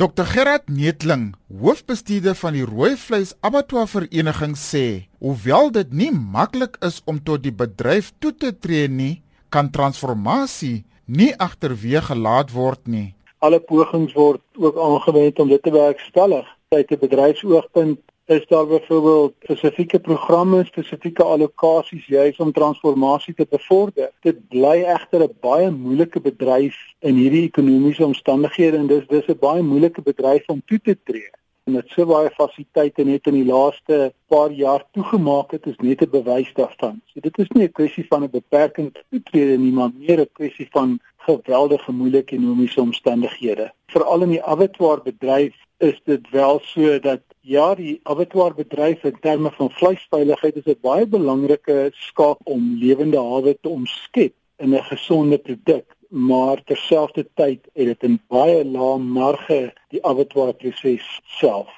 Dr Gerard Netling, hoofbestuurder van die Rooi Vleis Abattoir Vereniging sê, hoewel dit nie maklik is om tot die bedryf toe te tree nie, kan transformasie nie agterweeg gelaat word nie. Alle pogings word ook aangewend om dit te bewerkstellig. Uit 'n bedryfsoogpunt is daar byvoorbeeld spesifieke programme, spesifieke allokasies juis om transformasie te bevorder. Dit bly egter 'n baie moeilike bedryf in hierdie ekonomiese omstandighede en dis dis 'n baie moeilike bedryf om toe te tree. En dit so baie fasiliteite net in die laaste paar jaar toegemaak het, is net 'n bewys daarvan. So dit is nie 'n kwessie van 'n beperking toetrede nie, maar meer 'n kwessie van geweldige moeilike ekonomiese omstandighede. Veral in die abattoir bedryf is dit wel so dat Ja, die abattoirbedryf in terme van vleisveiligheid is 'n baie belangrike skaak om lewende hawe te omskep in 'n gesonde produk, maar terselfdertyd het dit 'n baie lae marge die abattoirproses self.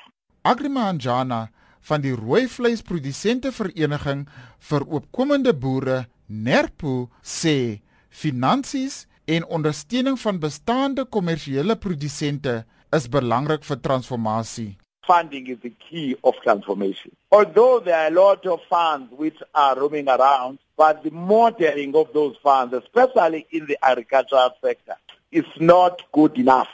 Agrimanjana van die rooi vleisprodusente vereniging vir opkomende boere Nerpo sê finansies en ondersteuning van bestaande kommersiële produsente is belangrik vir transformasie. funding is the key of transformation. Although there are a lot of funds which are roaming around, but the modeling of those funds, especially in the agricultural sector, is not good enough.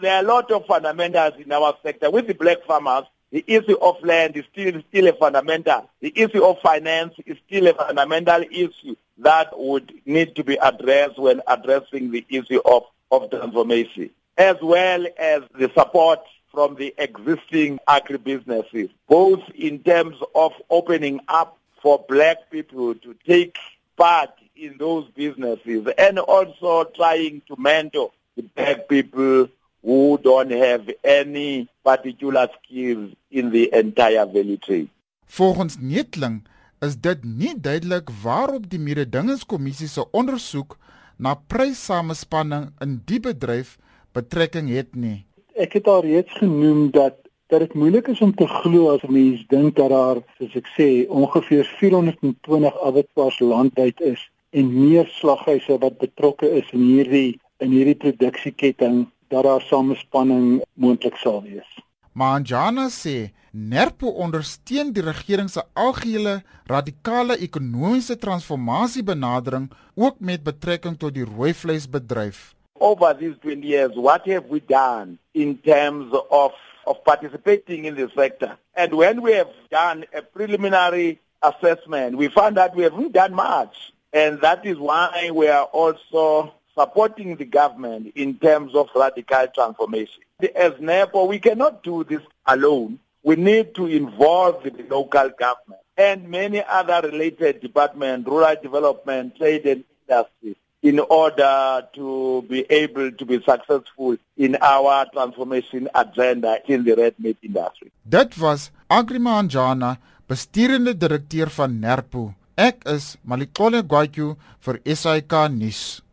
There are a lot of fundamentals in our sector. With the black farmers, the issue of land is still, still a fundamental. The issue of finance is still a fundamental issue that would need to be addressed when addressing the issue of, of transformation, as well as the support from the existing agribusinesses, both in terms of opening up for black people to take part in those businesses and also trying to mentor the black people who don't have any particular skills in the entire value chain. Volgens Netling is dit nie duidelik waarop die mededingingskommissie se ondersoek na pryssamespanning in die bedryf betrekking het nie ek het al reeds genoem dat dat dit moeilik is om te glo as 'n mens dink dat daar soos ek sê ongeveer 420 abattoirs landwyd is en meer slaghuise wat betrokke is in hierdie in hierdie produksieketting dat daar samespanning moontlik sal wees. Manjana sê Nerpo ondersteun die regering se algehele radikale ekonomiese transformasiebenadering ook met betrekking tot die rooi vleisbedryf over these 20 years, what have we done in terms of, of participating in the sector? And when we have done a preliminary assessment, we found that we haven't done much. And that is why we are also supporting the government in terms of radical transformation. As NEPO, we cannot do this alone. We need to involve the local government and many other related departments, rural development, trade and industry, in order to be able to be successful in our transformation agenda in the red meat industry. Dit was Agriman Jana, besturende direkteur van Nerpo. Ek is Malikole Gwatyu vir SAK nuus.